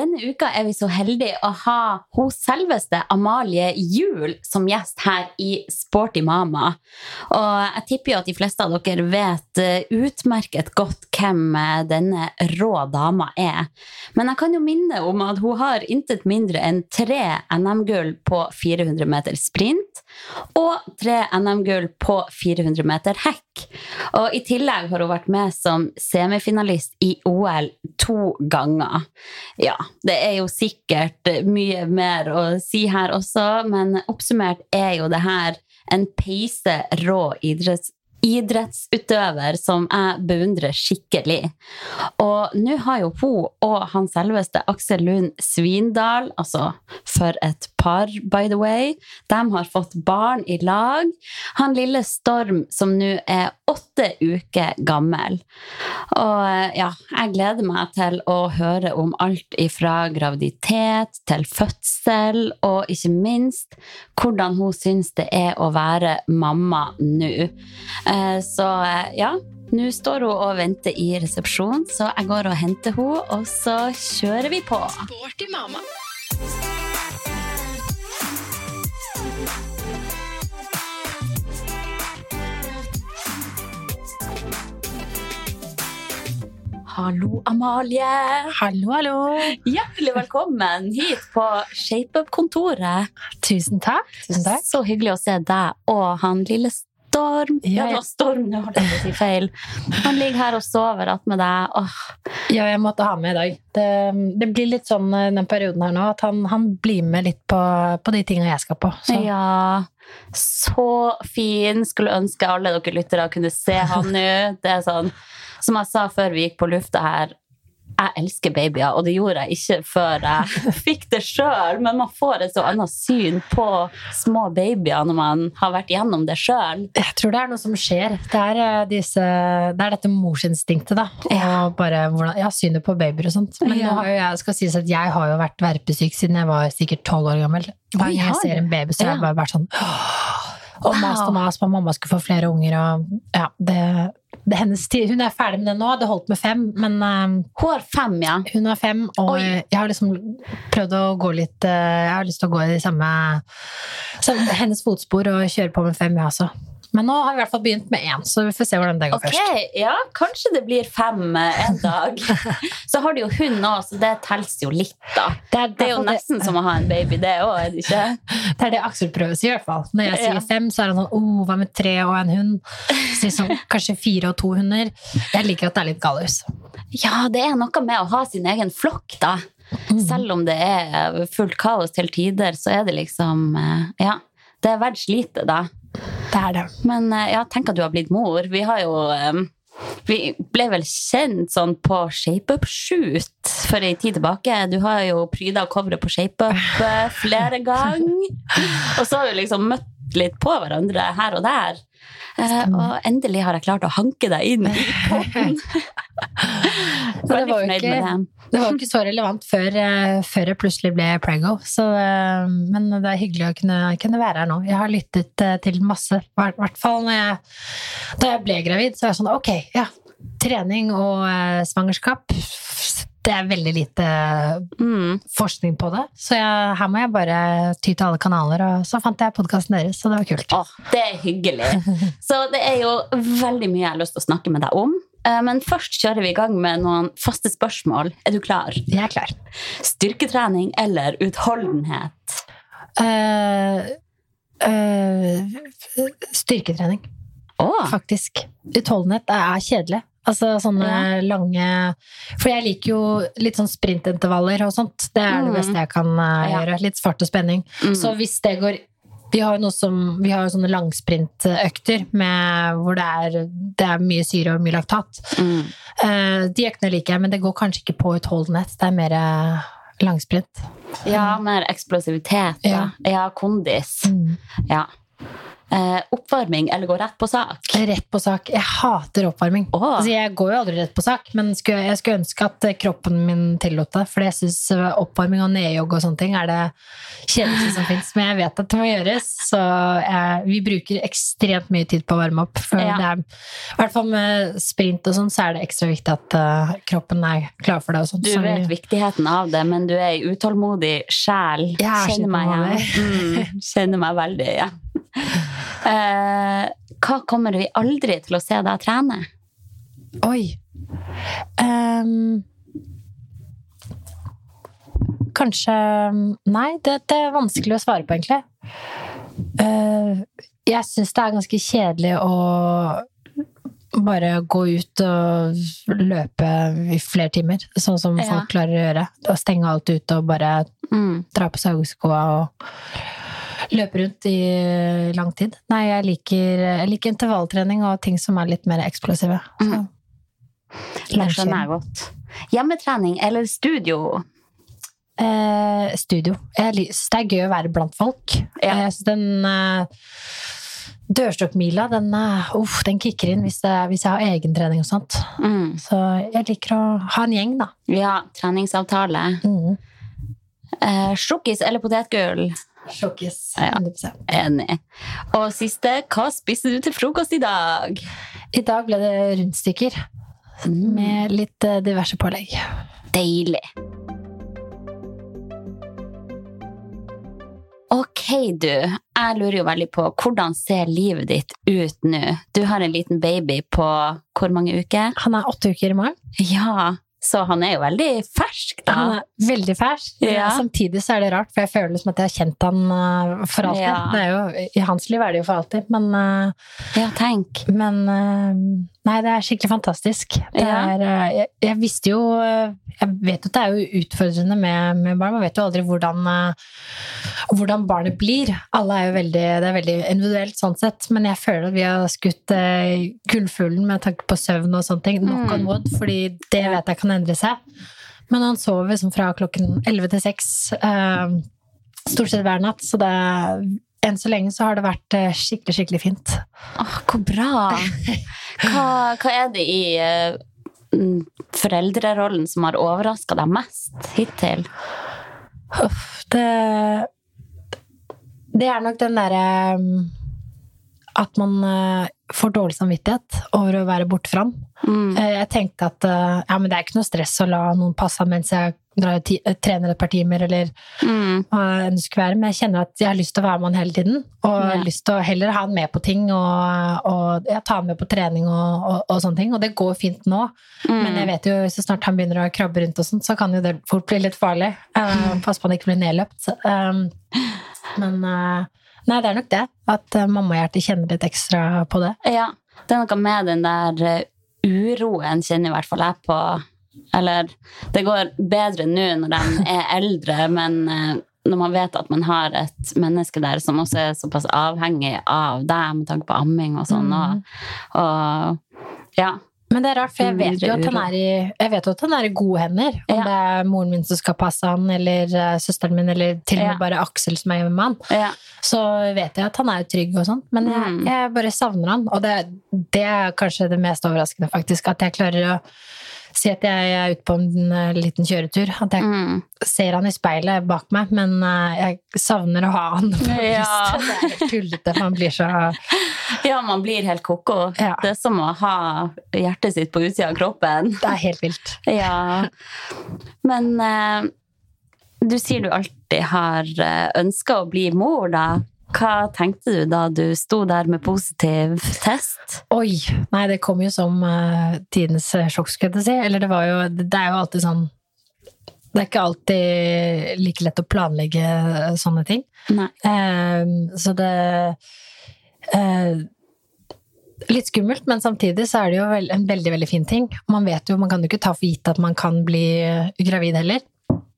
Denne uka er vi så heldige å ha hun selveste Amalie Juel som gjest her i Sporty Mama. Og jeg tipper jo at de fleste av dere vet eh, utmerket godt hvem eh, denne rå dama er. Men jeg kan jo minne om at hun har intet mindre enn tre NM-gull på 400 meter sprint og tre NM-gull på 400 meter hekk. Og i tillegg har hun vært med som semifinalist i OL to ganger. Ja, det er jo sikkert mye mer å si her også, men oppsummert er jo det her en peise rå idretts idrettsutøver som jeg beundrer skikkelig. Og nå har jo hun og han selveste Aksel Lund Svindal, altså for et par, by the way, de har fått barn i lag. Han lille Storm som nå er åtte uker gammel. Og ja, jeg gleder meg til å høre om alt ifra graviditet til fødsel, og ikke minst hvordan hun syns det er å være mamma nå. Eh, så eh, ja, nå står hun og venter i resepsjonen, så jeg går og henter henne, og så kjører vi på. Sporty mamma. Hallo, Amalie! Hallo, hallo. Hjertelig velkommen hit på ShapeUp-kontoret. Tusen takk. Tusen takk. Så hyggelig å se deg og han lille Storm. Ja, jeg- Storm, nå holdt jeg på å si feil. Han ligger her og sover attmed deg. Åh, Ja, jeg måtte ha med i dag. Det, det blir litt sånn eh, den perioden her nå, at han, han blir med litt på, på de tingene jeg skal på. Så. Ja, så fin. Skulle ønske alle dere lyttere kunne se han nå. Det er sånn, som jeg sa før vi gikk på lufta her, jeg elsker babyer, og det gjorde jeg ikke før jeg fikk det sjøl. Men man får et så annet syn på små babyer når man har vært gjennom det sjøl. Jeg tror det er noe som skjer. Det er, eh, disse, det er dette morsinstinktet, da. Ja. Og bare hvordan, ja, synet på babyer og sånt. Men Ja. jo jeg, skal sies at jeg har jo vært verpesyk siden jeg var sikkert tolv år gammel. Hver gang jeg ser en baby, så har jeg bare vært sånn Og mast og mas på at mamma skulle få flere unger, og ja, det, det. Hun er ferdig med det nå, det holdt med fem, men uh, Hun har fem, ja. Hun har fem, og Oi. jeg har liksom prøvd å gå litt uh, Jeg har lyst til å gå i de samme, samme hennes fotspor og kjøre på med fem, jeg også. Men nå har vi i hvert fall begynt med én, så vi får se hvordan det går okay, først. ja, kanskje det blir fem eh, en dag. Så har du jo hund òg, så det teller jo litt, da. Det er, Det er jo nesten som å ha en baby, det òg, er det ikke? Det er det Aksel prøver å si, i hvert fall. Når jeg sier Ja. fem, så er han sånn oh, hva med tre og en hund? Så sånn, kanskje fire og to hunder. Jeg liker at det er litt galus. Ja, det er noe med å ha sin egen flokk, da. Mm. Selv om det er fullt kaos til tider, så er det liksom eh, Ja, det er verdt slitet, da. Det er det. Men eh, ja, tenk at du har blitt mor. Vi har jo eh, Vi ble vel kjent sånn på ShapeUp-shoot for ei tid tilbake. Du har jo pryda coveret på ShapeUp flere ganger. Og så har vi liksom møtt litt på hverandre her og der. Eh, og endelig har jeg klart å hanke deg inn i podden. det Veldig var ikke- med det. Det var ikke så relevant før, eh, før jeg plutselig ble prego. Så, eh, men det er hyggelig å kunne, kunne være her nå. Jeg har lyttet til masse. I hvert- fall jeg, da jeg ble gravid, så var jeg sånn ok, ja. Trening og svangerskap. Det er veldig lite Mm. forskning på det. Så jeg, her må jeg bare ty til alle kanaler. Og så fant jeg podkasten deres, så det var kult. Åh, det er hyggelig. Så det er jo veldig mye jeg har lyst til å snakke med deg om. Eh, Men først kjører vi i gang med noen faste spørsmål. Er du klar? Jeg er klar. Styrketrening eller utholdenhet? Uh, uh, styrketrening. Oh. faktisk. Utholdenhet er kjedelig. Altså sånne Ja. lange For jeg liker jo litt sånn sprintintervaller og sånt. Det er det Mm. beste jeg kan eh, gjøre. Litt fart og spenning. Mm. Så hvis det går Vi har som, vi har jo sånne langsprintøkter med, hvor det er, det er mye syre og mye laktat. Mm. Uh, de øktene liker jeg, men det går kanskje ikke på utholdenhet. Det er mer eh, langsprint. Ja, mer eksplosivitet. Ja. Ja, kondis. Mm. Ja. Eh, oppvarming eller gå rett på sak? Rett på sak. Jeg hater oppvarming. Oh. Altså, jeg går jo aldri rett på sak, men skulle, jeg skulle ønske at eh, kroppen min tillot det. For jeg syns oppvarming og nedjogg og sånne ting er det kjedeligste som fins. Men jeg vet at det må gjøres, så jeg, vi bruker ekstremt mye tid på å varme opp. For Ja. det er, I hvert fall med sprint og sånn, så er det ekstra viktig at uh, kroppen er klar for det. Og sånt. Du Så vet viktigheten av det, men du er ei utålmodig sjel. Er Kjenner meg igjen. Mm, kjenner meg veldig igjen. Eh, hva kommer vi aldri til å se deg trene? Oi. um, kanskje Nei, det, det er vanskelig å svare på, egentlig. Uh, jeg syns det er ganske kjedelig å bare gå ut og løpe i flere timer, sånn som Ja. folk klarer å gjøre. Å stenge alt ute og bare Mm. dra på saueskoa og løpe rundt i lang tid. Nei, jeg liker, jeg liker intervalltrening og ting som er litt mer eksplosive. Mm. Det skjønner jeg godt. Hjemmetrening eller studio? Eh, studio. Jeg det er gøy å være blant folk. Ja. Synes den eh, dørstokkmila, den, uh, den kicker inn hvis, det, hvis jeg har egentrening og sånt. Mm. Så jeg liker å ha en gjeng, da. Ja, treningsavtale. Mm. Eh, Sjokkis eller potetgull? Sjokkis. Ja. 100%. Enig. Og siste, hva spiste du til frokost i dag? I dag ble det rundstykker Mm. med litt eh, diverse pålegg. Deilig. Ok, du. Jeg lurer jo veldig på hvordan ser livet ditt ut nå? Du har en liten baby på hvor mange uker? Han er åtte uker i morgen. Ja, så han er jo veldig fersk, da. Han er veldig fersk. Ja. Samtidig så er det rart, for jeg føler som at jeg har kjent han eh, for alltid. Ja. Det er jo, I hans liv er det jo for alltid, men, eh, Ja, tenk. men eh, Nei, det er skikkelig fantastisk. Er, jeg, jeg visste jo Jeg vet at det er jo utfordrende med, med barn. Man vet jo aldri hvordan, hvordan barnet blir. Alle er jo veldig, Det er veldig individuelt sånn sett, men jeg føler at vi har skutt eh, gullfuglen med tanke på søvn og sånne ting. Knock on Mm. wood, fordi det vet jeg kan endre seg. Men han sover liksom fra klokken 11 til 6 eh, stort sett hver natt, så det enn så lenge så har det vært eh, skikkelig, skikkelig fint. Åh, hvor bra! Hva, hva er det i eh, mm, foreldrerollen som har overraska deg mest hittil? Uff, det Det er nok den derre um, At man eh, får dårlig samvittighet over å være borte fra den. Mm. Eh, Jeg tenkte at eh, ja, men det er ikke noe stress å la noen passe av mens jeg drar trener et par timer, eller Mm. skulle være. Men jeg kjenner at jeg har lyst til å være med han hele tiden. Og Ja. har lyst til å heller ha han med på ting, og, og ja, ta han med på trening og, og, og sånne ting. Og det går fint nå. Mm. Men jeg vet jo, så snart han begynner å krabbe rundt, og sånt, så kan jo det fort bli litt farlig. Uh, Pass på han ikke blir nedløpt. Um, men eh, nei, det er nok det. At uh, mammahjertet kjenner litt ekstra på det. Ja, det er noe med den der eh, uroen kjenner i hvert fall jeg på. Eller det går bedre nå når de er eldre, men eh, når man vet at man har et menneske der som også er såpass avhengig av deg med tanke på amming og sånn, og, og ja. Men det er rart, for jeg vet jo at han er i, jeg vet at han er i gode hender. Om Ja. det er moren min som skal passe han, eller eh, søsteren min, eller til og med Ja. bare Aksel som er hjemme med han. ja. Så vet jeg at han er trygg og sånn. men jeg, Mm. jeg bare savner han. Og det, det er kanskje det mest overraskende, faktisk. At jeg klarer å si at jeg er ute på en eh, liten kjøretur. At jeg Mm. ser han i speilet bak meg, men eh, jeg savner å ha han Ja. Det er helt tullete, Man blir så ja, man blir helt ko-ko. Ja. Det er som å ha hjertet sitt på utsida av kroppen. Det er helt vilt. Ja. Men eh, du sier du alltid har ønska å bli mor, da. Hva tenkte du da du sto der med positiv test? Oi! Nei, det kom jo som uh, tidenes eh, sjokk, skulle jeg si. Eller det var jo Det er jo alltid sånn Det er ikke alltid like lett å planlegge eh, sånne ting. Eh, så det uh, Litt skummelt, men samtidig så er det jo en veldig veldig fin ting. Man vet jo, man kan jo ikke ta for gitt at man kan bli gravid heller.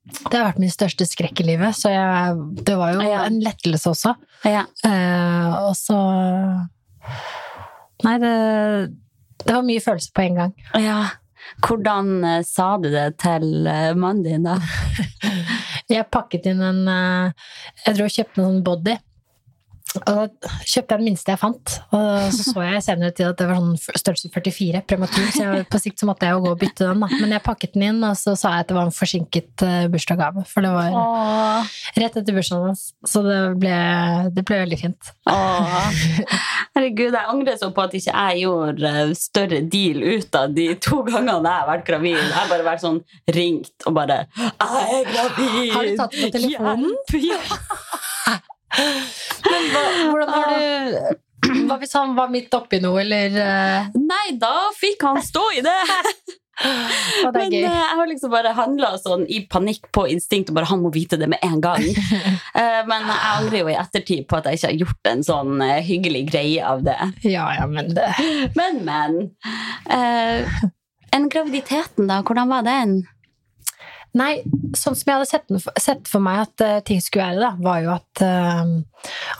Det har vært min største skrekk i livet, så jeg, det var jo Ja. en lettelse også. Ja. Eh, og så Nei, det, det var mye følelser på en gang. ja. Hvordan eh, sa du det til eh, mannen din, da? Jeg pakket inn en eh, Jeg dro og kjøpte en sånn body. Og da kjøpte jeg den minste jeg fant. Og så så jeg senere til at det var sånn størrelse 44, prematur. Så jeg, på sikt så måtte jeg jo gå og bytte den. da. Men jeg pakket den inn, og så sa jeg at det var en forsinket uh, bursdagsgave. For det var Åh. rett etter bursdagen hans. Så det ble, det ble veldig fint. Åh. Herregud, jeg angrer så på at ikke jeg gjorde eh, større deal ut av de to gangene jeg har vært gravid. Jeg har bare vært sånn ringt og bare 'Jeg er gravid!' Har du tatt på telefonen? Hjelp! Ja. Men hva, hvordan har du Hva hvis han var midt oppi noe, eller eh, Nei, da fikk han stå i det! Men eh, jeg har liksom bare handla sånn i panikk på instinkt, og bare han må vite det med en gang. Eh, Men jeg angrer jo i ettertid på at jeg ikke har gjort en sånn hyggelig greie av det. Ja, ja, men det Men, men. Eh, en graviditeten, da? Hvordan var den? Nei, sånn som jeg hadde sett, sett for meg at eh, ting skulle være, da, var jo at, eh,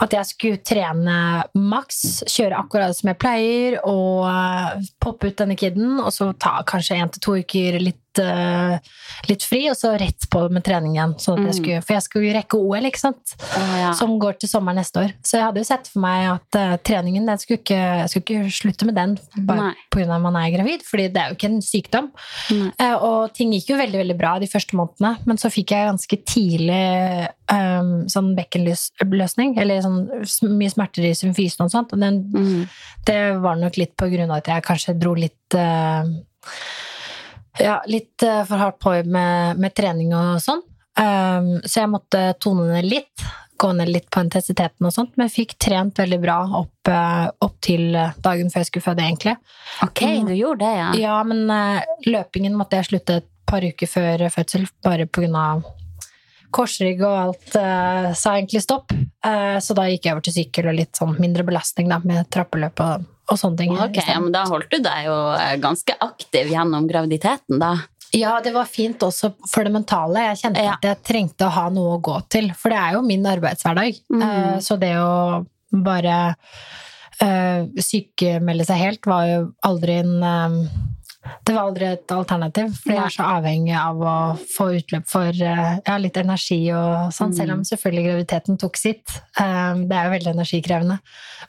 at jeg skulle trene maks, kjøre akkurat som jeg pleier, og eh, poppe ut denne kiden, og så ta kanskje én til to uker litt, uh, litt fri, og så rett på med trening igjen. Sånn at jeg Mm. skulle, for jeg skulle jo rekke OL, ikke sant? ja. som går til sommeren neste år. Så jeg hadde jo sett for meg at uh, treningen den skulle ikke, jeg skulle ikke slutte med den bare pga. man er gravid, fordi det er jo ikke en sykdom. Eh, og ting gikk jo veldig veldig bra de første månedene, men så fikk jeg ganske tidlig um, sånn bekkenløsning, eller sånn mye smerter i symfysen og sånt. Og den, Mm. det var nok litt på grunn av at jeg kanskje dro litt uh, ja, litt uh, for hardt på med, med trening og sånn. Um, så jeg måtte tone ned litt, gå ned litt på intensiteten og sånt, men fikk trent veldig bra opp, uh, opp til dagen før jeg skulle føde, egentlig. Ok, du gjorde det, ja. Ja, men løpingen måtte jeg slutte et par uker før fødsel, bare på grunn av korsrygg og alt uh, sa egentlig stopp. Uh, så da gikk jeg over til sykkel og litt sånn mindre belastning da, med trappeløp og, og sånne ting. Ok, ja, men Da holdt du deg jo eh, ganske aktiv gjennom graviditeten, da. Ja, det var fint også for det mentale. Jeg kjente Ja. at jeg trengte å ha noe å gå til, for det er jo min arbeidshverdag. Mm. Uh, Så det å bare uh, sykemelde seg helt var jo aldri en Det var aldri et alternativ, for jeg er så avhengig av å få utløp for eh, ja, litt energi og sånn, Mm. selv om selvfølgelig graviditeten tok sitt. Eh, Det er jo veldig energikrevende.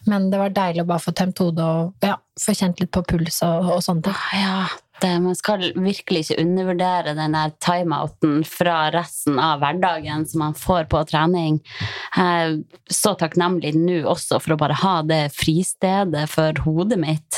Men det var deilig å bare få tømt hodet og ja, få kjent litt på puls og, og sånne ting. Ah, Ja, det, man skal virkelig ikke undervurdere den der timeouten fra resten av hverdagen som man får på trening. Jeg er så takknemlig nå også for å bare ha det fristedet for hodet mitt.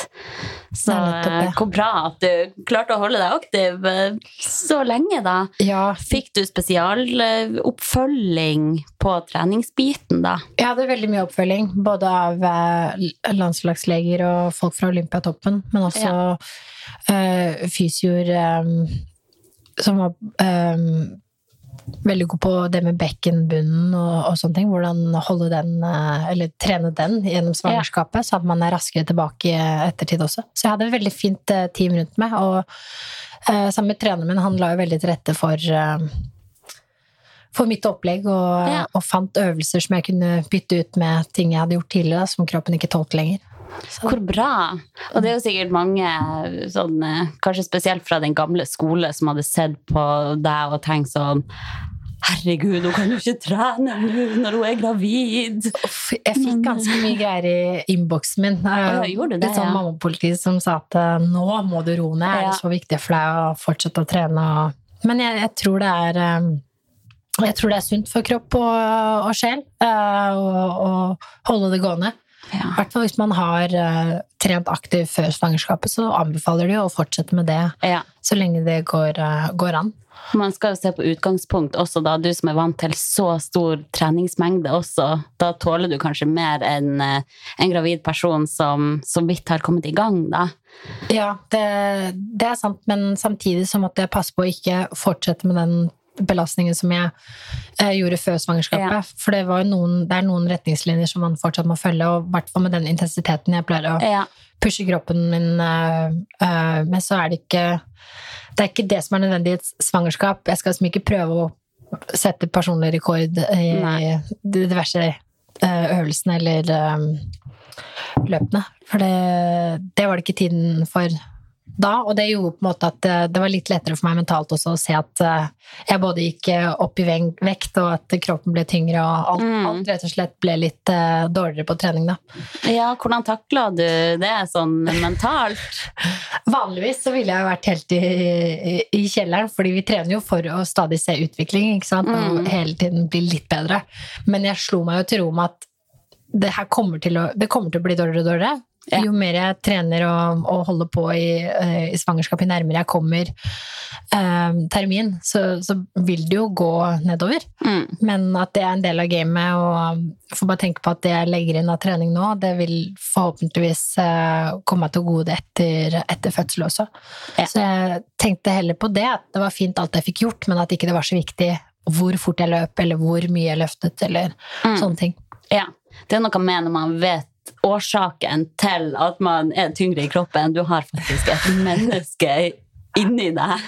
Så det. eh, hvor bra at du klarte å holde deg aktiv eh, så lenge, da. Ja, Fikk du spesialoppfølging på treningsbiten, da? Jeg hadde veldig mye oppfølging, både av eh, landslagsleger og folk fra Olympiatoppen, men også eh, fysioer øh, som var eh, veldig god på det med bekkenbunnen og, og sånne ting. Hvordan holde den, eh, eller trene den gjennom svangerskapet, så at man er raskere tilbake i ettertid også. Så jeg hadde et veldig fint eh, team rundt meg, og eh, sammen med treneren min, han la jo veldig til rette for eh, for mitt opplegg, og, Ja. og fant øvelser som jeg kunne bytte ut med ting jeg hadde gjort tidligere, som kroppen ikke tålte lenger. Så, Hvor bra! Og det er jo sikkert mange, sånn, eh, kanskje spesielt fra den gamle skole, som hadde sett på deg og tenkt sånn Herregud, hun kan jo ikke trene når hun er gravid! Uff, jeg fikk ganske mye greier i innboksen min. ja, det, det, Litt sånn ja? mammapoliti som sa at eh, nå må du roe ned, er det så viktig for deg å fortsette å trene? Men jeg, jeg tror det er eh, jeg tror det er sunt for kropp og, og sjel eh, å holde det gående. I Ja. hvert fall hvis man har uh, trent aktivt før svangerskapet, så anbefaler de å fortsette med det ja. så lenge det går, uh, går an. Man skal jo se på utgangspunkt også, da. Du som er vant til så stor treningsmengde også. Da tåler du kanskje mer enn uh, en gravid person som så vidt har kommet i gang, da. Ja, det, det er sant, men samtidig så måtte jeg passe på å ikke fortsette med den belastningen som jeg eh, gjorde før svangerskapet. Ja. For det, noen, det er noen retningslinjer som man fortsatt må følge, og i hvert fall med den intensiteten jeg pleier å Ja. pushe kroppen min uh, uh, Men så er det ikke det er ikke det som er nødvendig i et svangerskap. Jeg skal liksom ikke prøve å sette personlig rekord i Nei. de diverse eh, øvelsene eller um, løpene. For det, det var det ikke tiden for da, og det gjorde på en måte at eh, det var litt lettere for meg mentalt også å se at eh, jeg både gikk eh, opp i vekt, og at kroppen ble tyngre, og alt, Mm. alt rett og slett ble litt dårligere på trening da. Ja, hvordan takla du det sånn mentalt? Vanligvis så ville jeg jo vært helt i, i, i kjelleren, fordi vi trener jo for å stadig se utvikling, ikke sant? og Mm. hele tiden bli litt bedre. Men jeg slo meg jo til ro med at det her kommer til å, det kommer til å bli dårligere og dårligere. Ja. Jo mer jeg trener og, og holder på i, eh, i svangerskap, jo nærmere jeg kommer eh, termin, så, så vil det jo gå nedover. Mm. Men at det er en del av gamet, og jeg får bare tenke på at det jeg legger inn av trening nå, det vil forhåpentligvis eh, komme meg til gode etter, etter fødsel også. Ja. Så jeg tenkte heller på det, at det var fint alt jeg fikk gjort, men at ikke det var så viktig hvor fort jeg løp, eller hvor mye jeg løftet, eller Mm. sånne ting. Ja. Det er noe med når man vet årsaken til at man er tyngre i kroppen. Du har faktisk et menneske inni deg.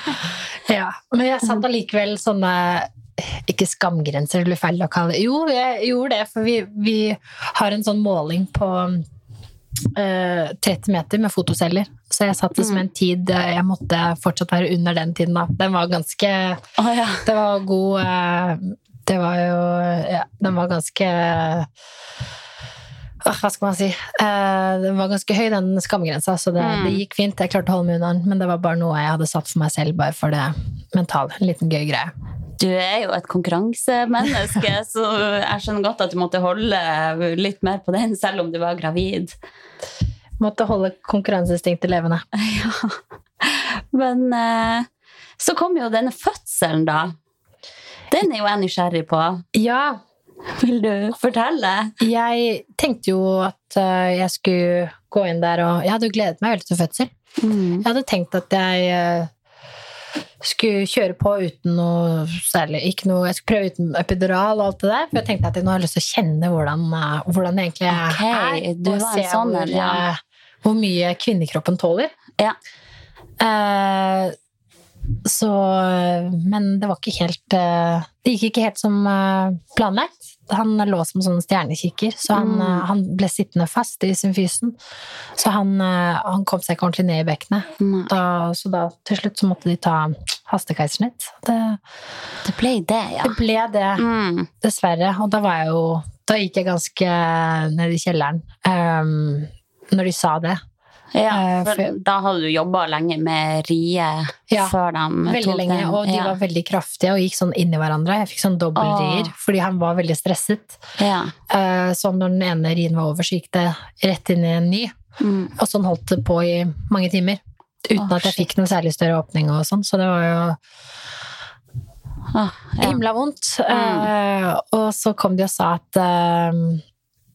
Ja, men jeg satt allikevel sånne ikke skamgrenser, det blir feil å kalle det. Jo, jeg gjorde det, for vi, vi har en sånn måling på eh, 30 meter med fotoceller. Så jeg satt det som en tid jeg måtte fortsatt være under den tiden. da. Den var ganske oh, ja. Det var god eh, Det var jo Ja, den var ganske Åh, Hva skal man si? Eh, den var ganske høy, den skamgrensa, så det, Mm. det gikk fint. Jeg klarte å holde meg unna den, men det var bare noe jeg hadde satt for meg selv, bare for det mentale. En liten gøy greie. Du er jo et konkurransemenneske, så jeg skjønner godt at du måtte holde litt mer på den, selv om du var gravid. Måtte holde konkurranseinstinktet levende. Ja. Men eh, så kom jo denne fødselen, da. Den er jo jeg nysgjerrig på. Ja, Vil du fortelle? jeg tenkte jo at eh, jeg skulle gå inn der, og jeg hadde jo gledet meg veldig til fødsel. Mm. Jeg hadde tenkt at jeg eh, skulle kjøre på uten noe særlig ikke noe, Jeg skulle prøve uten epidural og alt det der. For jeg tenkte at jeg nå har lyst til å kjenne hvordan, eh, hvordan det egentlig er. Okay, du og se sånn hvor, ja. hvor mye kvinnekroppen tåler. Ja. Eh, så Men det var ikke helt eh, Det gikk ikke helt som eh, planlagt. Han lå som sånn stjernekikker, så han, Mm. eh, han ble sittende fast i symfysen. Så han, eh, han kom seg ikke ordentlig ned i bekkenet. Da, så da til slutt så måtte de ta hastekeisersnitt. Det, det ble det, ja. det ble det, Mm. dessverre. Og da var jeg jo Da gikk jeg ganske ned i kjelleren um, når de sa det. Ja, Eh, for da hadde du jobba lenge med rie Ja, før de Veldig tok lenge, den. og de ja. var veldig kraftige og gikk sånn inn i hverandre. Jeg fikk sånn dobbeltrier fordi han var veldig stresset. ja. Eh, Så når den ene rien var over, så gikk det rett inn i en ny. Mm. Og sånn holdt det på i mange timer. Uten oh, at jeg fikk noen særlig større åpning og sånn. Så det var jo Ah, ja. himla vondt. Eh, og så kom de og sa at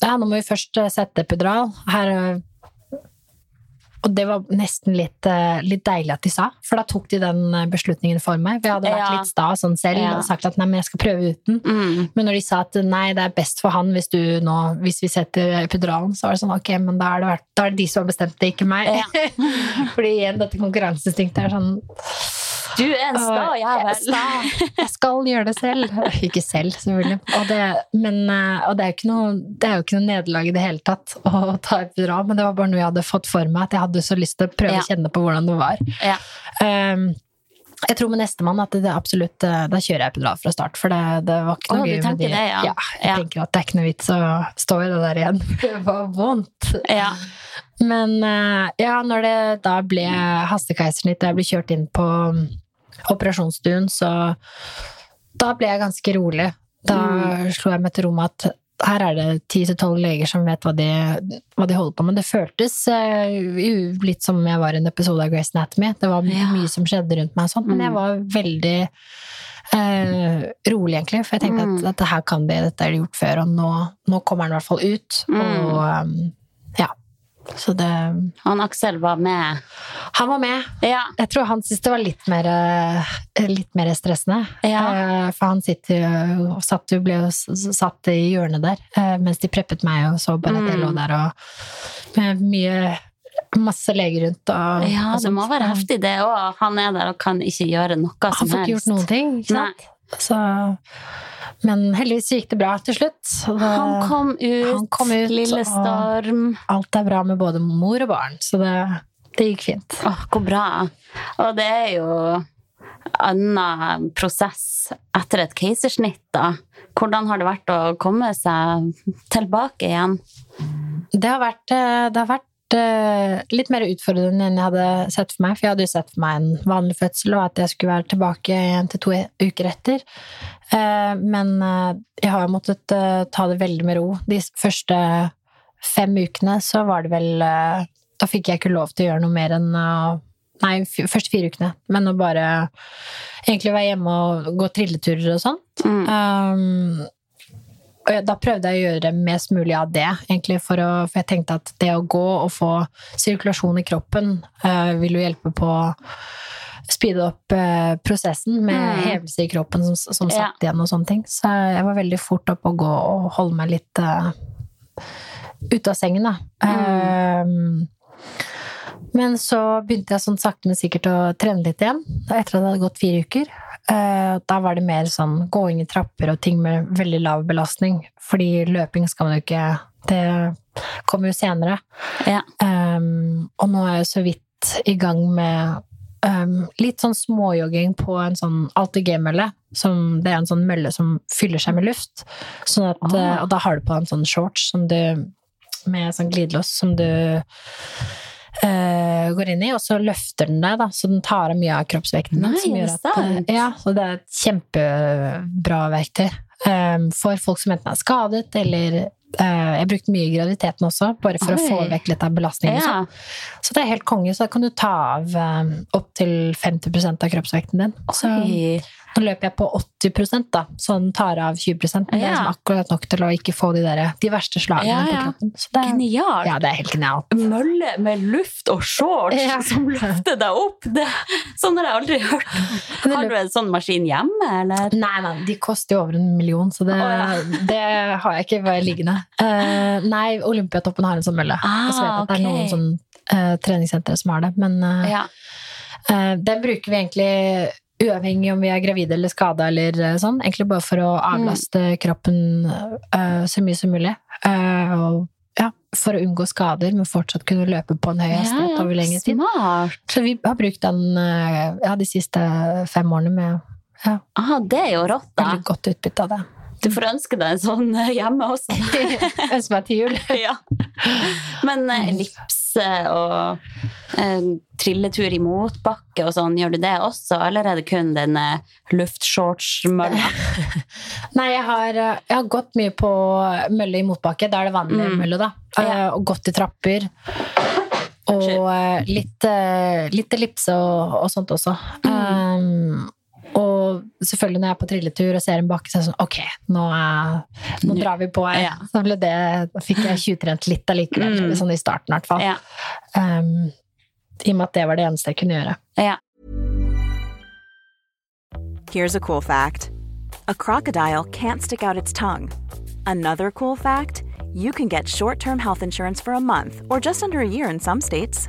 ja, nå må vi først sette epidural. Her, og det var nesten litt, eh, litt deilig at de sa, for da tok de den eh, beslutningen for meg. For jeg hadde vært Ja. litt sta sånn selv Ja. og sagt at nei, men jeg skal prøve uten. Mm. Men når de sa at nei, det er best for han hvis, du nå, hvis vi setter epiduralen, så var det sånn ok, men da er det, da er det de som har bestemt det, ikke meg. Ja. Fordi igjen, dette konkurranseinstinktet er sånn Du er en sta jævel. Jeg skal gjøre det selv. Ikke selv, selvfølgelig. Og det, men, eh, og det, er jo ikke noe, det er jo ikke noe nederlag i det hele tatt å ta epidural, men det var bare noe jeg hadde fått for meg, at jeg hadde så lyst til å prøve Ja. å kjenne på hvordan det var. Ja. Um, jeg tror med nestemann at det er absolutt eh, Da kjører jeg epidural fra start, for det, det var ikke noe du gøy med de. det, ja. jeg Ja. tenker at det er ikke noe vits å stå i det der igjen. Det var vondt. Ja. Men eh, ja, når det da ble hastekeisersnitt og jeg ble kjørt inn på operasjonsstuen, så da ble jeg ganske rolig. Da Mm. slo jeg meg til ro med at her er det ti til tolv leger som vet hva de, hva de holder på med. Det føltes uh, litt som om jeg var i en episode av Grace Anatomy. Det var Ja. mye som skjedde rundt meg, sånt, men Mm. jeg var veldig uh, rolig, egentlig. For jeg tenkte Mm. at dette her kan de, dette er de gjort før, og nå, nå kommer den i hvert fall ut. Mm. Og um, det Han Aksel var med. Han var med. Ja. Jeg tror han syntes det var litt mer, eh, litt mer stressende. Ja. Eh, For han sitter jo, satt ble jo satt i hjørnet der, eh, mens de preppet meg og så bare at jeg Mm. lå der og med mye Masse leger rundt og ja, det må være heftig det òg. Han er der og kan ikke gjøre noe Han som får ikke gjort noen ting, ikke sant? Så, men heldigvis gikk det bra til slutt. Han kom ut, han kom ut, lille storm. alt er bra med både mor og barn, så det, det gikk fint. Åh, hvor bra. Og det er jo annen prosess etter et keisersnitt, da. Hvordan har det vært å komme seg tilbake igjen? Det har vært, eh, det har vært litt mer utfordrende enn jeg hadde sett for meg. For jeg hadde jo sett for meg en vanlig fødsel, og at jeg skulle være tilbake en til to uker etter. Eh, Men eh, jeg har jo måttet eh, ta det veldig med ro. De første fem ukene så var det vel Da fikk jeg ikke lov til å gjøre noe mer enn Nei, første fire ukene. Men å bare egentlig være hjemme og gå trilleturer og sånt. Mm. Um, da prøvde jeg å gjøre mest mulig av det, egentlig, for, å, for jeg tenkte at det å gå og få sirkulasjon i kroppen uh, vil jo hjelpe på å speede opp uh, prosessen med Mm. hevelse i kroppen som, som Ja. satt igjen og sånne ting. Så jeg var veldig fort opp å gå og holde meg litt uh, ute av sengen, da. Um, men så begynte jeg sånn sakte, men sikkert å trene litt igjen, etter at det hadde gått fire uker. Eh, Da var det mer sånn gåing i trapper og ting med veldig lav belastning. Fordi løping skal man jo ikke Det kommer jo senere. Ja. Um, og nå er jeg så vidt i gang med um, litt sånn småjogging på en sånn ATG-mølle. Som, det er en sånn mølle som fyller seg med luft. Sånn at, eh, Og da har du på en sånn shorts som du, med sånn glidelås som du går inn i, og så løfter den deg, da, så den tar av mye av kroppsvekten. Nei, som gjør at, eh, ja, så det er et kjempebra verktøy um, for folk som enten er skadet, eller uh, Jeg brukte mye i graviditeten også, bare for å få vekk litt av belastningen. Ja. Så. Så det er helt konge, så da kan du ta av um, opptil 50% av kroppsvekten din. Så Oi. Nå løper jeg på 80 da, sånn tar av 20 men det er liksom akkurat nok til å ikke få de, der, de verste slagene Ja, på kroppen. Det, Genialt. ja, det er helt genialt. Mølle med luft og shorts Ja. som løfter deg opp. Det, sånn har jeg aldri hørt. Har du en sånn maskin hjemme, eller? Nei, nei, de koster jo over en million, så det, Å, det har jeg ikke liggende. Uh, nei, Olympiatoppen har en sånn mølle. Ah, jeg vet at det er noen sånn uh, treningssentre som har det, men uh, Ja. den bruker vi egentlig uavhengig om vi er gravide eller skada eller eh, sånn. Egentlig bare for å avlaste kroppen uh, så mye som mulig. Uh, og ja, for å unngå skader, men fortsatt kunne løpe på en høy hastighet over lengre tid. Smart. Så vi har brukt den ja, de siste fem årene med ja, Aha, det er jo rått, da. veldig godt utbytte av det. Du får ønske deg en sånn eh, hjemme også. Ønske meg til jul. ja. Men eh, ellipse og eh, trilletur i motbakke og sånn, gjør du det også, eller er det kun denne eh, luftshortsmølla? Nei, jeg har, eh, jeg har gått mye på mølle i motbakke. Da er det vanlig Mm. mølle, da. Ja. Eh, Og gått i trapper. Og eh, litt, eh, litt ellipse og, og sånt også. Um, og selvfølgelig når jeg er på trilletur og ser en bakke, så er det sånn Ok, nå, er, nå drar vi på. Ja. Så ble det, da fikk jeg tjuvtrent litt allikevel. Mm. Sånn i starten, i hvert fall. Ja. Um, I og med at det var det eneste jeg kunne gjøre. ja. Here's a cool fact a crocodile can't stick out its tongue. Another cool fact you can get short term health insurance for a month or just under a year in some states.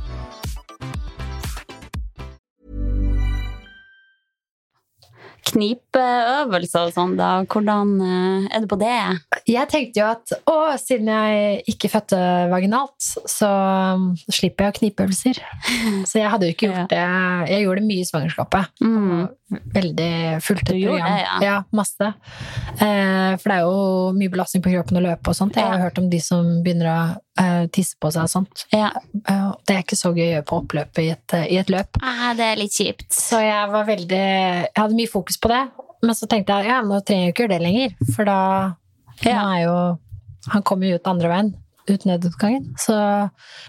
Knipeøvelser og sånn, da. Hvordan eh, er det på det? Jeg tenkte jo at å, siden jeg ikke fødte vaginalt, så um, slipper jeg å knipeøvelser. Så jeg hadde jo ikke gjort det. Jeg gjorde det mye i svangerskapet. Mm. Veldig fullt et program. det, ja. masse. Eh, for det er jo mye belastning på kroppen å løpe og sånt. Jeg har Ja. hørt om de som begynner å uh, tisse på seg og sånt. Ja. Uh, det er ikke så gøy å gjøre på oppløpet i et, i et løp. Ah, det er litt kjipt. Så jeg var veldig Jeg hadde mye fokus på det. Men så tenkte jeg ja, nå trenger jeg ikke gjøre det lenger, for da Ja. er jo Han kommer jo ut andre veien, ut nødutgangen. Så,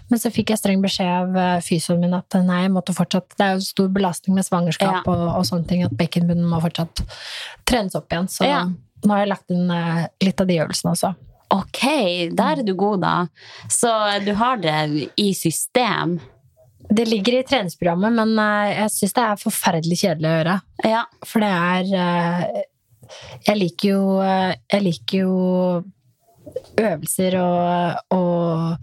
men så fikk jeg streng beskjed av eh, fysioen min at nei, jeg måtte fortsatt Det er jo stor belastning med svangerskap Ja. og, og sånne ting, at bekkenbunnen må fortsatt trenes opp igjen. Så Ja. nå har jeg lagt inn eh, litt av de øvelsene også. Ok, der er du god, da. Så du har det i system. Det ligger i treningsprogrammet, men eh, jeg syns det er forferdelig kjedelig å gjøre. Ja. For det er eh, Jeg liker jo eh, Jeg liker jo øvelser og, og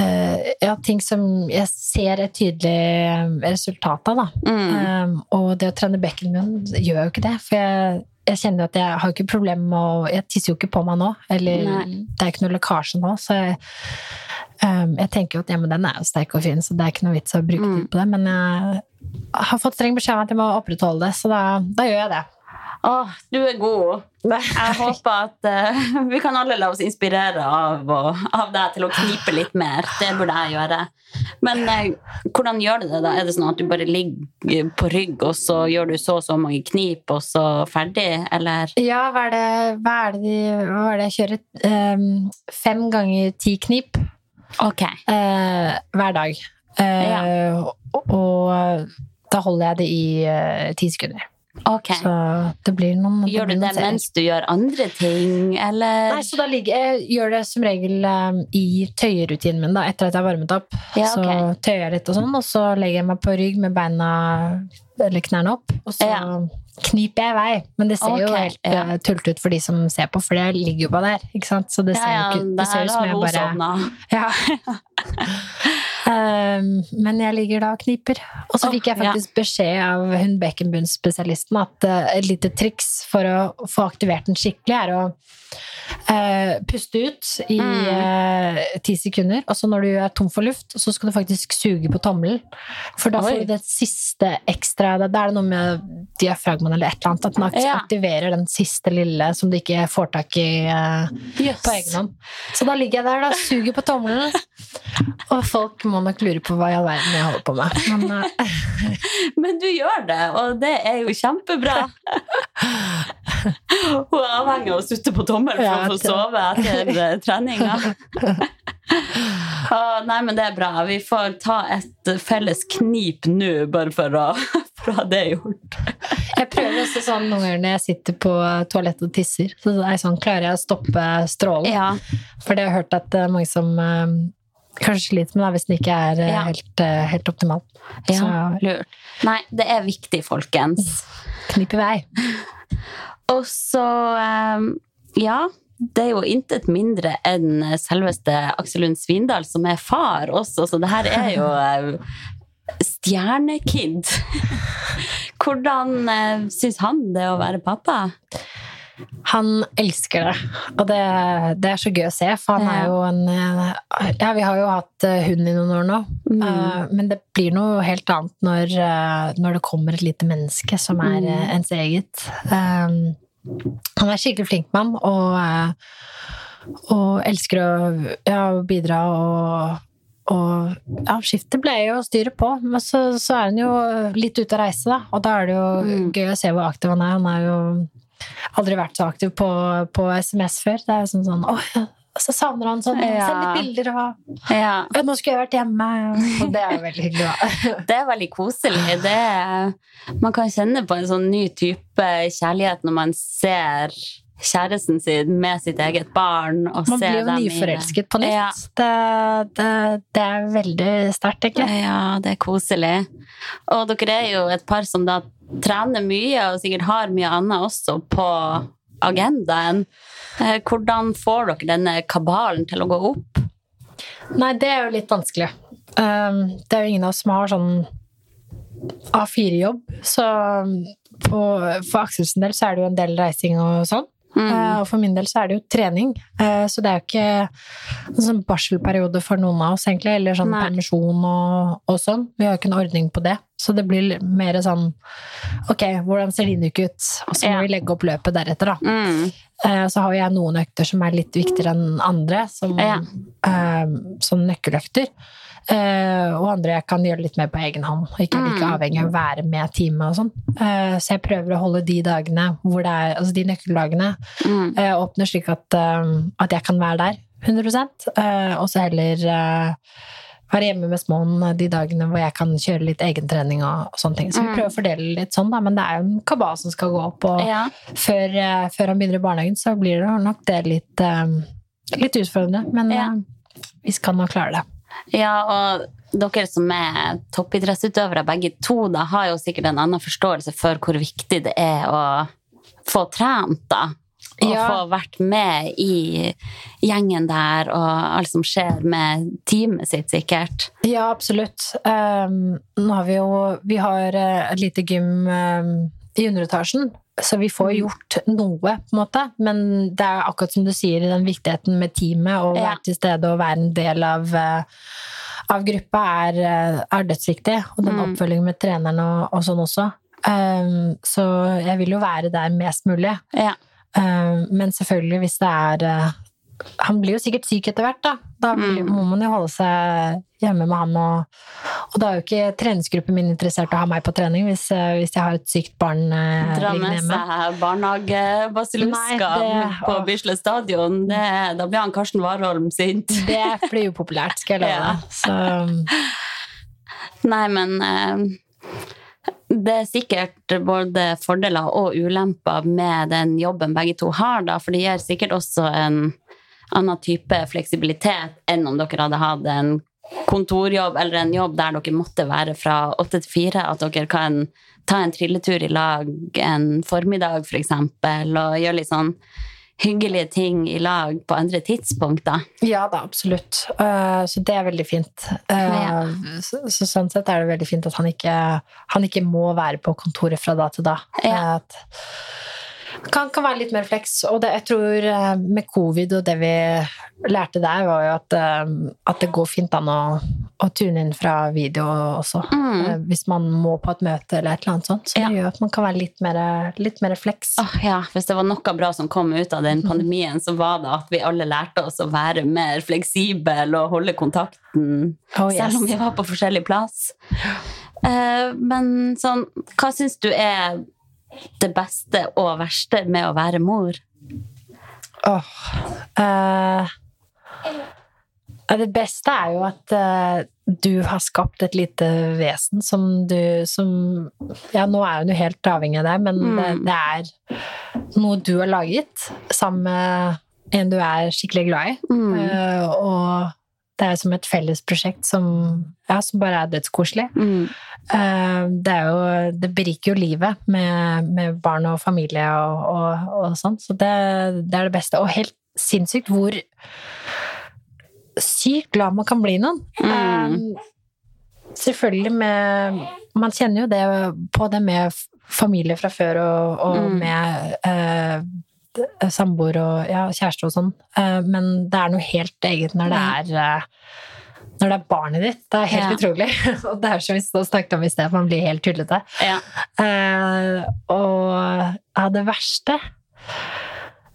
uh, ja, ting som jeg ser et tydelig resultat av, da. Mm. Um, og det å trene bekkenbunnen gjør jo ikke det. For jeg, jeg kjenner at jeg har ikke problemer med å Jeg tisser jo ikke på meg nå. Eller Nei. det er ikke noe lekkasje nå. Så jeg, um, jeg tenker jo at ja, men den er jo sterk og fin, så det er ikke noe vits å bruke Mm. tid på det. Men jeg har fått streng beskjed om at jeg må opprettholde det, så da, da gjør jeg det. Åh, du er god. Jeg håper at uh, vi kan alle la oss inspirere av, og, av deg til å knipe litt mer. Det burde jeg gjøre. Men uh, hvordan gjør du det? da? Er det sånn at du bare ligger på rygg, og så gjør du så og så mange knip, og så ferdig? Eller? Ja, hva er det, hva er det, hva er det jeg kjører? Um, fem ganger ti knip Okay. Uh, hver dag. Ja. og, og da holder jeg det i ti sekunder. Ok. Så det blir noen Gjør du det mens du gjør andre ting, eller? Nei, så da ligger jeg gjør det som regel um, i tøyerutinen min, da, etter at jeg har varmet opp. Ja, Så tøyer jeg litt og sånn, og så legger jeg meg på rygg med beina eller knærne opp, og så Ja. kniper jeg i vei. Men det ser jo helt ja. uh, tullete ut for de som ser på, for det ligger jo bare der, ikke sant? Så det ser jo ikke det ser ut som jeg bare ja. Um, men jeg ligger da og kniper. Og så fikk jeg faktisk beskjed av hun bekkenbunnspesialisten at uh, et lite triks for å få aktivert den skikkelig, er å uh, puste ut i Mm. uh, ti sekunder, og så når du er tom for luft, så skal du faktisk suge på tommelen. For da Oi. får du det siste ekstra Da er det noe med diafragmaen eller et eller annet, at den Ja. aktiverer den siste lille som du ikke får tak i uh, Yes. på egen hånd. Så da ligger jeg der, da, suger på tommelen. Og folk må nok lure på hva i all verden jeg holder på med. Men eh, Men du gjør det, og det er jo kjempebra. Hun er avhengig av å sutte på tommelen for å få sove etter eh, treninga. Å, nei, men det er bra. Vi får ta et felles knip nå, bare for å, ha det gjort. jeg prøver også sånn noen ganger når jeg sitter på toalettet og tisser. Så sånn, klarer jeg å stoppe strålen? Ja. For det har jeg hørt at det er mange som eh, kanskje sliter med det hvis den ikke er eh, Ja. helt, eh, helt optimal. ja, Så lurt. Nei, det er viktig, folkens. knip i vei. Og så eh, Ja, det er jo intet mindre enn selveste Aksel Lund Svindal som er far også, så det her er jo eh, stjernekid. Hvordan uh, syns han det å være pappa? Han elsker det, og det, det er så gøy å se, for han er jo en eh, Ja, vi har jo hatt eh, hund i noen år nå, Mm. eh, men det blir noe helt annet når, når det kommer et lite menneske som er Mm. ens eget. Um, han er skikkelig flink mann og, og elsker å ja, bidra og og ja, skiftet ble jo å styre på, men så, så er han jo litt ute å reise, da. Og da er det jo Mm. gøy å se hvor aktiv han er. Han er jo aldri vært så aktiv på, på SMS før. Det er sånn sånn Åh, så savner han sånn. Ja. Send litt bilder og Ja. «Ja, 'Nå skulle jeg vært hjemme.' Og det er jo veldig hyggelig, da. Det er veldig koselig. Det er, man kan kjenne på en sånn ny type kjærlighet når man ser kjæresten sin med sitt eget barn. Og Man ser blir jo nyforelsket på nytt. Ja. Det, det, det er veldig sterkt, egentlig. Ja, det er koselig. Og dere er jo et par som da trener mye, og sikkert har mye annet også på agendaen. Eh, Hvordan får dere denne kabalen til å gå opp? Nei, det er jo litt vanskelig. Um, det er jo ingen av oss som har sånn A4-jobb, så på, for Aksels del så er det jo en del reising og sånn. Mm. Eh, og for min del så er det jo trening. Eh, så det er jo ikke en sånn barselperiode for noen av oss, egentlig. Eller sånn Nei. permisjon og, og sånn. Vi har jo ikke en ordning på det. Så det blir mer sånn Ok, hvordan ser din uke ut? Og så må Ja. vi legge opp løpet deretter, da. Mm. Eh, Så har jo jeg noen økter som er litt viktigere enn andre, som, Ja. som nøkkeløkter. Eh, og andre jeg kan gjøre litt mer på egen hånd, og ikke er like Mm. avhengig av å være med teamet og sånn. Eh, så jeg prøver å holde de dagene hvor det er, altså de nøkkeldagene Mm. eh, åpne slik at, at jeg kan være der 100 eh, og så heller være hjemme med småen de dagene hvor jeg kan kjøre litt egentrening og, sånne ting. Så vi Mm. prøver å fordele litt sånn, da, men det er jo en kabal som skal gå opp. Og, Ja. før, før han begynner i barnehagen, så blir det nok det litt, litt utfordrende. Men Ja. vi skal nå klare det. Ja, og dere som er toppidrettsutøvere begge to, da har jo sikkert en annen forståelse for hvor viktig det er å få trent, da. Og Ja. få vært med i gjengen der, og alt som skjer med teamet sitt, sikkert. Ja, absolutt. Um, nå har vi jo Vi har eh, et lite gym um, i underetasjen, så vi får gjort noe, på en måte. Men det er akkurat som du sier, den viktigheten med teamet, å Ja. være til stede og være en del av eh, av gruppa er, eh, er dødsviktig, og den Mm. oppfølgingen med treneren og, og sånn også. Um, så jeg vil jo være der mest mulig. Ja. Um, men selvfølgelig, hvis det er eh, Han blir jo sikkert syk etter hvert, da. Da Mm. må man jo holde seg hjemme med han. Og, og da er jo ikke treningsgruppen min interessert i å ha meg på trening hvis, eh, hvis jeg har et sykt barn eh, Dra med seg barnehagebasilusker på. Bislett stadion. Det, da blir han Karsten Warholm sint. Det blir jo populært, skal jeg love deg. Så Nei, men eh, det er sikkert både fordeler og ulemper med den jobben begge to har, da, for det gir sikkert også en annen type fleksibilitet enn om dere hadde hatt en kontorjobb eller en jobb der dere måtte være fra åtte til fire, at dere kan ta en trilletur i lag en formiddag, for eksempel, og gjøre litt sånn hyggelige ting i lag på andre tidspunkter. ja da, absolutt. Eh, så det er veldig fint. Eh, Ja. så, så sånn sett er det veldig fint at han ikke, han ikke må være på kontoret fra da til da. Ja. At kan, kan være litt mer fleks. Og det, jeg tror eh, med covid og det vi lærte der, var jo at, eh, at det går fint an å, å tune inn fra video også. Mm. Eh, Hvis man må på et møte eller et eller annet sånt. Så Ja. det gjør at man kan være litt mer, litt mer flex. Oh, ja, Hvis det var noe bra som kom ut av den pandemien, så var det at vi alle lærte oss å være mer fleksible og holde kontakten, Oh, yes. selv om vi var på forskjellig plass. Men sånn, hva syns du er det beste og verste med å være mor? Åh, eh, det beste er jo at eh, du har skapt et lite vesen som du som Ja, nå er hun jo helt avhengig av deg, men det, Mm. det er noe du har laget sammen med en du er skikkelig glad i. Mm. Eh, og det er som et fellesprosjekt som, ja, som bare er dødskoselig. Mm. Eh, Det, er jo, det beriker jo livet med, med barn og familie og, og, og sånn, så det, det er det beste. Og helt sinnssykt hvor sykt glad man kan bli noen. Mm. Eh, selvfølgelig med Man kjenner jo det på det med familie fra før og, og Mm. med eh, samboer og ja, kjæreste og sånn, Eh, men det er noe helt eget når det er eh, når det er barnet ditt. Det er helt Ja. utrolig. Og det er som vi snakket om i sted, man blir helt tullete. Ja. Eh, og ja, det verste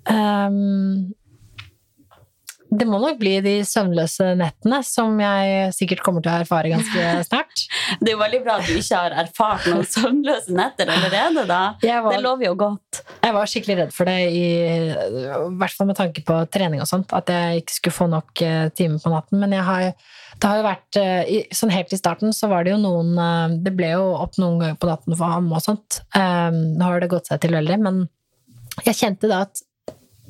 ehm, Det må nok bli de søvnløse nettene, som jeg sikkert kommer til å erfare ganske snart. Det er jo veldig bra at du ikke har erfart noen søvnløse netter allerede, da. Var, Det lover jo godt. jeg var skikkelig redd for det, i, i hvert fall med tanke på trening og sånt, at jeg ikke skulle få nok eh, timer på natten. Men jeg har, det har jo vært eh, Sånn helt i starten så var det jo noen eh, Det ble jo opp noen ganger på natten for ham og sånt. Eh, Nå har det gått seg til veldig, men jeg kjente da at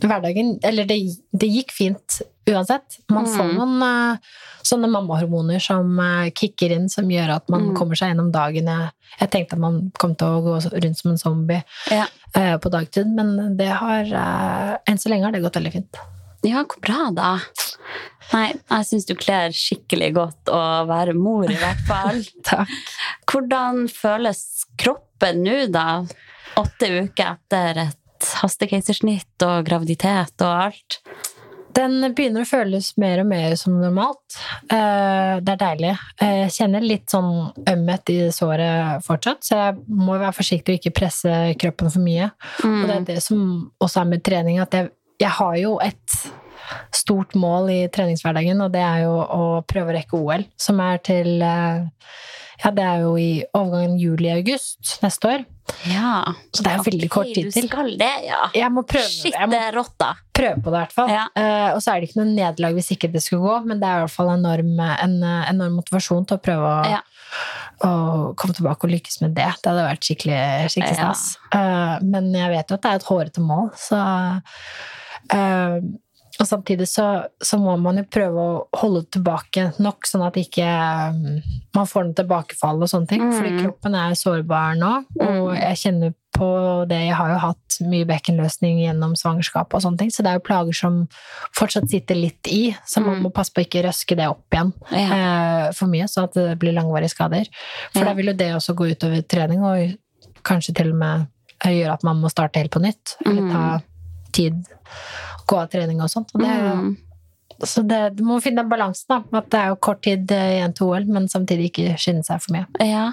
hverdagen Eller det, det gikk fint uansett. Man får Mm. noen uh, sånne mammahormoner som uh, kicker inn, som gjør at man Mm. kommer seg gjennom dagen. Jeg, jeg tenkte at man kom til å gå rundt som en zombie Ja. uh, på dagtid, men det har Enn så lenge har det gått veldig fint. Ja, hvor bra, da. Nei, jeg syns du kler skikkelig godt å være mor, i hvert fall. Takk. Hvordan føles kroppen nå, da? Åtte uker etter et hastekeisersnitt og graviditet og alt? Den begynner å føles mer og mer som normalt. Eh, det er deilig. Eh, Jeg kjenner litt sånn ømhet i såret fortsatt, så jeg må være forsiktig og ikke presse kroppen for mye. Og det er det som også er med trening, at jeg, jeg har jo et stort mål i treningshverdagen, og det er jo å prøve å rekke OL, som er til eh, Ja, det er jo i overgangen juli-august neste år. Ja. Så det er jo veldig kort tid til. Du skal det, ja. Jeg må prøve, Shit, jeg må da. prøve på det, i hvert fall. Ja. Uh, og så er det ikke noe nederlag hvis ikke det skulle gå, men det er i hvert fall enorm, en enorm motivasjon til å prøve å, Ja. å komme tilbake og lykkes med det. Det hadde vært skikkelig, skikkelig Ja. stas. Eh, men jeg vet jo at det er et hårete mål, så eh, og samtidig så, så må man jo prøve å holde tilbake nok, sånn at ikke mm, man får noe tilbakefall og sånne ting. Mm. Fordi kroppen er sårbar nå, og jeg kjenner på det. Jeg har jo hatt mye bekkenløsning gjennom svangerskap og sånne ting, så det er jo plager som fortsatt sitter litt i, så man Mm. må passe på å ikke røske det opp igjen Ja. eh, for mye, så at det blir langvarige skader. For Ja. da vil jo det også gå utover trening, og kanskje til og med gjøre at man må starte helt på nytt, eller Mm. ta tid, gå av trening og sånt. Og det, er jo- Mm. Så det, du må finne den balansen, da. At det er jo kort tid eh, igjen til OL, men samtidig ikke skynde seg for mye. Ja.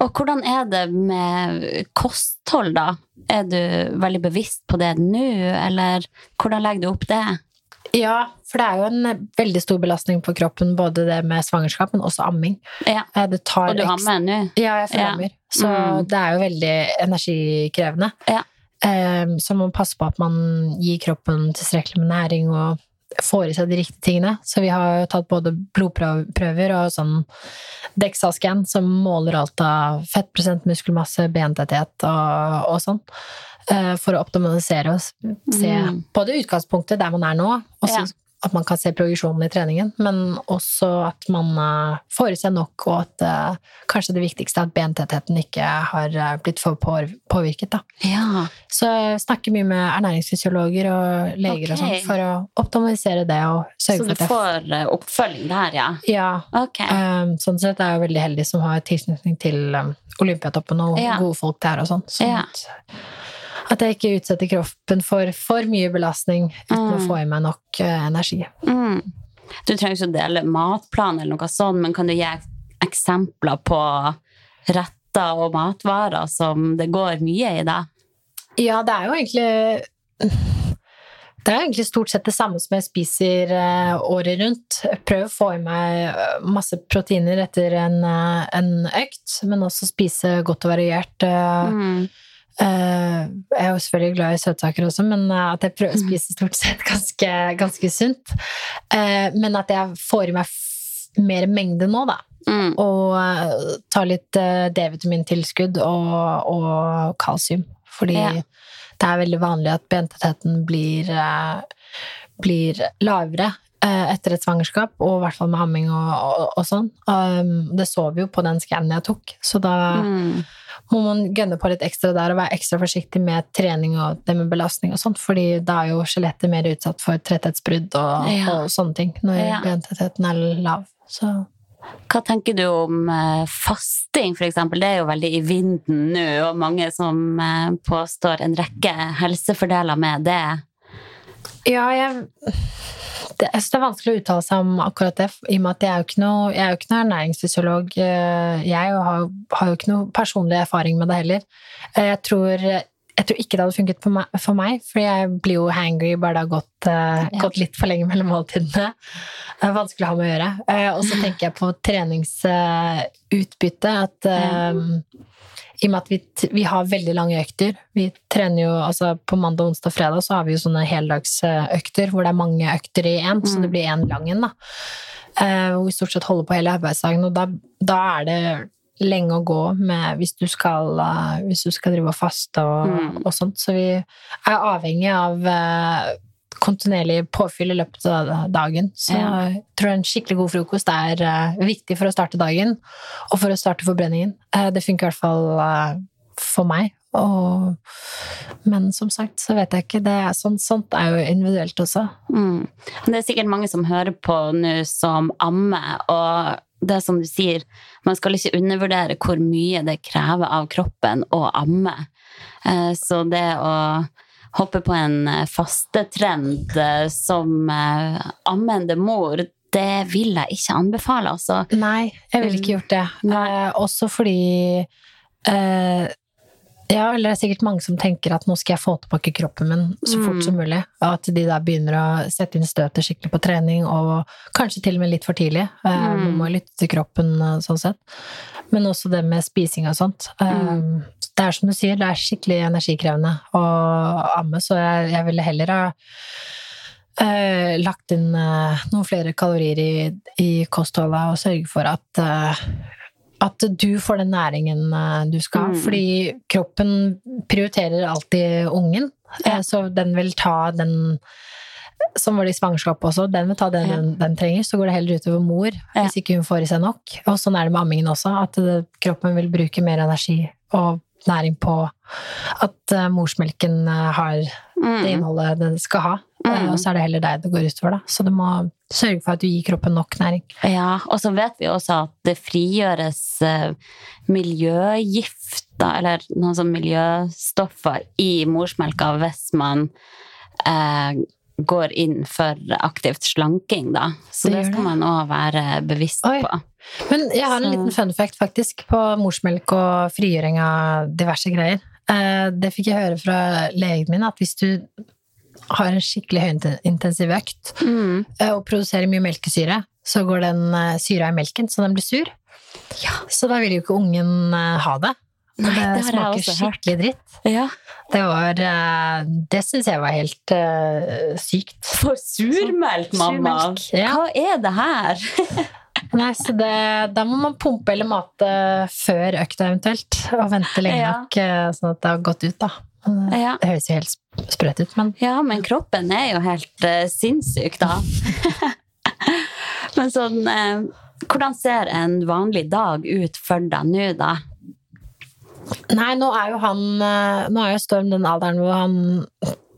Og hvordan er det med kosthold, da? Er du veldig bevisst på det nå, eller hvordan legger du opp det? Ja, for det er jo en eh, veldig stor belastning på kroppen, både det med svangerskap, men også amming. Ja. Eh, Det tar Og du har med nå? Ja, jeg Ja. Så Mm. det er jo veldig energikrevende. Ja. Eh, Så man må passe på at man gir kroppen tilstrekkelig med næring og får i seg de riktige tingene. Så vi har tatt både blodprøver og sånn DEXA-scan som måler alt av fettprosent, muskelmasse, bentetthet og, og sånn. eh, For å optimalisere og se Mm. både utgangspunktet der man er nå, og så. At man kan se progresjonen i treningen, men også at man eh, får i seg nok, og at eh, kanskje det viktigste er at bentettheten ikke har eh, blitt for påvirket. Ja. Så jeg snakker mye med ernæringsfysiologer og leger og Ok. sånn for å optimalisere det og sørge for du Så du får oppfølging der, ja? ja, Okay. eh, sånn sett er jeg veldig heldig som har tilknytning til eh, Olympiatoppen og Ja. gode folk der og sånn. Sånn Ja. At, jeg ikke utsetter kroppen for for mye belastning uten å Mm. få i meg nok uh, energi. Mm. Du trenger ikke å dele matplan eller noe sånt, men kan du gi eksempler på retter og matvarer som det går mye i, da? Ja, det er jo egentlig Det er egentlig stort sett det samme som jeg spiser eh, året rundt. Jeg prøver å få i meg eh, masse proteiner etter en, en økt, men også spise godt og variert. Mm. Eh, jeg er jo selvfølgelig glad i søtsaker også, men eh, at jeg prøver å spise stort sett ganske, ganske sunt. Eh, men at jeg får i meg mer mengde nå, da. Mm. Og tar litt D-vitamintilskudd og, og kalsium. Fordi Ja. det er veldig vanlig at bentettheten blir, blir lavere etter et svangerskap, og i hvert fall med amming og, og, og sånn. Um, det så vi jo på den skannen jeg tok, så da Mm. Må man gønne på litt ekstra der og være ekstra forsiktig med trening og det med belastning og sånt, fordi da er jo skjelettet mer utsatt for tretthetsbrudd og, Ja. og sånne ting når Ja. bentettheten er lav. Så Hva tenker du om eh, fasting, eksempel? Det er jo veldig i vinden nå, og mange som eh, påstår en rekke helsefordeler med det. Ja, jeg det, jeg synes det er vanskelig å uttale seg om akkurat det, i og med at jeg er jo ikke noe, jeg er jo ikke noe ernæringsfysiolog. Eh, Jeg har, har jo ikke noe personlig erfaring med det heller. Eh, Jeg tror, jeg tror ikke det hadde funket for meg, for meg, for jeg blir jo hangry bare det har gått, eh, Ja. gått litt for lenge mellom måltidene. Det er vanskelig å ha med å gjøre. Og så tenker jeg på treningsutbytte, at eh, i og med at vi, vi har veldig lange økter. Vi trener jo altså på mandag, onsdag og fredag så har vi jo sånne heldagsøkter hvor det er mange økter i én, så det blir én lang en. da. Eh, Hvor vi stort sett holder på hele arbeidsdagen, og da, da er det lenge å gå med hvis du skal, eh, hvis du skal drive og faste og, Mm. og sånt. Så vi er avhengig av eh, kontinuerlig påfyll i løpet av dagen. Så jeg tror en skikkelig god frokost er eh, viktig for å starte dagen, og for å starte forbrenningen. Eh, det funker i hvert fall eh, for meg. Og, men som sagt, så vet jeg ikke. Det er, sånt, sånt er jo individuelt også. Mm. Det er sikkert mange som hører på nå som ammer, og det som du sier, man skal ikke undervurdere hvor mye det krever av kroppen å amme. Så det å hoppe på en eh, fastetrend eh, som eh, ammende mor, det vil jeg ikke anbefale, altså. Nei, jeg ville ikke gjort det. Nei. Også fordi eh, Ja, eller det er sikkert mange som tenker at nå skal jeg få tilbake kroppen min så fort Mm. som mulig. Og at de da begynner å sette inn støtet skikkelig på trening, og kanskje til og med litt for tidlig. Eh, Mm. Man må lytte til kroppen eh, sånn sett. Men også det med spising og sånt. Eh, Mm. Det er som du sier, det er skikkelig energikrevende å amme, så jeg, jeg ville heller ha Uh, lagt inn uh, noen flere kalorier i, i kostholdet og sørge for at at du får den næringen eh, du skal ha. Mm. Fordi kroppen prioriterer alltid ungen. Ja. eh, Så den vil ta den som var det i svangerskapet også, den vil ta den Ja. den, den trenger. Så går det heller utover mor Ja. hvis ikke hun får i seg nok. Og sånn er det med ammingen også, at kroppen vil bruke mer energi og næring på at eh, morsmelken har det Mm. innholdet den skal ha. Eh, Mm. Og så er det heller deg det går utover, da. Så du må sørge for at du gir kroppen nok næring. Ja, og så vet vi også at det frigjøres eh, miljøgifter, eller noen sånne miljøstoffer i morsmelka hvis man eh, går inn for aktivt slanking, da. Så Det det, skal det. man òg være bevisst Oi. på. Men jeg har en Så- liten fun fact faktisk på morsmelk og frigjøring av diverse greier. Eh, Det fikk jeg høre fra legen min, at hvis du har en skikkelig høyintensiv økt Mm. eh, og produserer mye melkesyre, så går den eh, syra i melken, så den blir sur. Så da vil jo ikke ungen eh, ha det. Nei, det, det smaker skikkelig dritt. Ja. Det var Det syns jeg var helt uh, sykt. For surmelk, mamma! Surmelk, ja. Hva er det her? Nei, så det, da må man pumpe eller mate før økta eventuelt, og vente lenge Ja. nok, sånn at det har gått ut, da. Ja. Det høres jo helt sprøtt ut, men Ja, men kroppen er jo helt uh, sinnssyk, da. men sånn uh, Hvordan ser en vanlig dag ut for deg nå, da? Nei, nå er jo han eh, Nå er jo Storm den alderen hvor han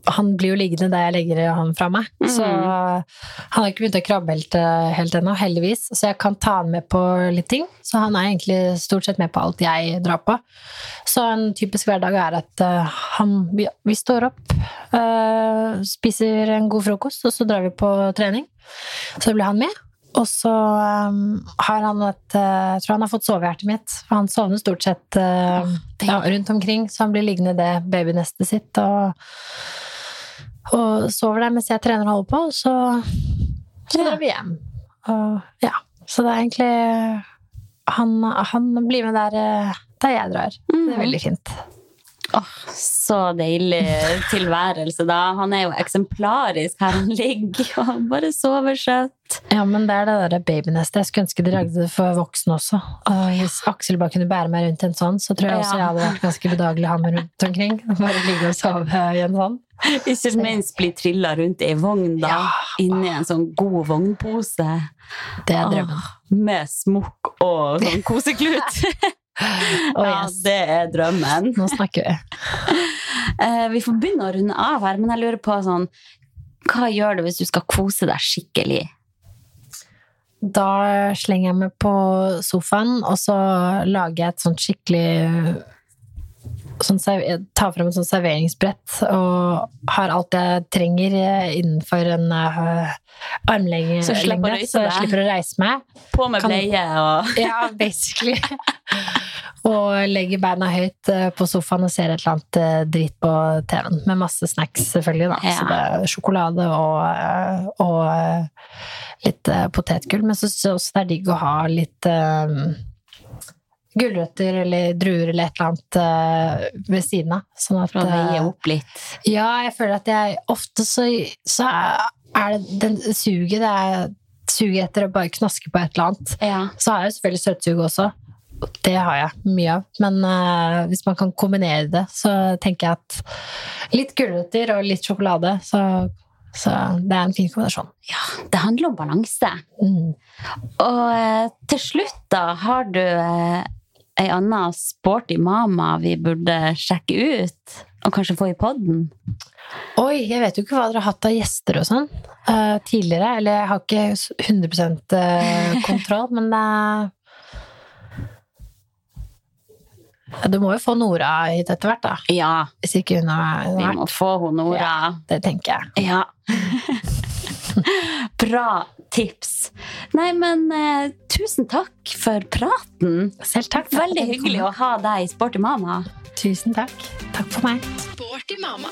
han blir jo liggende der jeg legger han fra meg. Mhm. Så han har ikke begynt å krabbelte helt, eh, ennå, heldigvis. Så jeg kan ta han med på litt ting. Så han er egentlig stort sett med på alt jeg drar på. Så en typisk hverdag er at eh, han vi, vi står opp, eh, spiser en god frokost, og så drar vi på trening. Så blir han med. Og så um, har han et uh, Jeg tror han har fått sovehjertet mitt. For han sovner stort sett ja, rundt omkring, så han blir liggende i det babynestet sitt og, og sover der mens jeg trener og holder på, og så, så drar vi hjem. Og, ja. Så det er egentlig Han, han blir med der, eh, der jeg drar. Det Mhm. er veldig fint. Åh, så deilig tilværelse, da. Han er jo eksemplarisk her han ligger og bare sover søtt. Ja, men det er det derre babynestet. Jeg skulle ønske de lagde det for voksne også. Og hvis Aksel bare kunne bære meg rundt i en sånn, så tror jeg også jeg hadde vært ganske bedagelig Han med rundt omkring. Bare ligge og sove i en sånn. Ikke minst bli trilla rundt i ei vogn, da. Ja. Inni en sånn god vognpose. Det er drømmen. Åh, med smokk og sånn koseklut. Å, ja, det er drømmen. Nå snakker vi. Eh, vi får begynne å runde av her, men jeg lurer på sånn Hva gjør du hvis du skal kose deg skikkelig? Da slenger jeg meg på sofaen, og så lager jeg et sånt skikkelig sånn, tar frem et sånt serveringsbrett og har alt jeg trenger eh, innenfor en uh, armlengde, Så slipper du så jeg slipper å reise meg. På med bleie og Ja, basically. og legger beina høyt eh, på sofaen og ser et eller annet dritt drit på TV-en. Med masse snacks, selvfølgelig. da. Ja. Så det er sjokolade og, eh, og eh, litt eh, potetgull. Men så syns jeg også det er digg å ha litt eh, gulrøtter eller druer eller et eller annet eh, ved siden av. Sånn at for å veie eh, opp litt. Ja, jeg føler at jeg ofte så, så er det den suget det er suget etter å bare knaske på et eller annet. Ja. Så har jeg jo selvfølgelig søtsug også. Det har jeg mye av. Men uh, hvis man kan kombinere det, så tenker jeg at litt gulrøtter og litt sjokolade, så, så det er en fin kombinasjon. ja, det handler om balanse. Mm. Og til slutt, da, har du ei anna sporty mama vi burde sjekke ut? Og kanskje få i podden? Oi, jeg vet jo ikke hva dere har hatt av gjester og sånn uh, tidligere. Eller jeg har ikke 100 eh, kontroll, men Ja, Du må jo få Nora hit etter hvert, da. Ja, Hvis ikke hun har vi må få hun Nora. Det tenker jeg. Ja. Bra tips. Nei, men eh, tusen takk for praten. Selv takk. Veldig hyggelig å ha deg i Sporty mama. Tusen takk. Takk for meg. Sporty mama.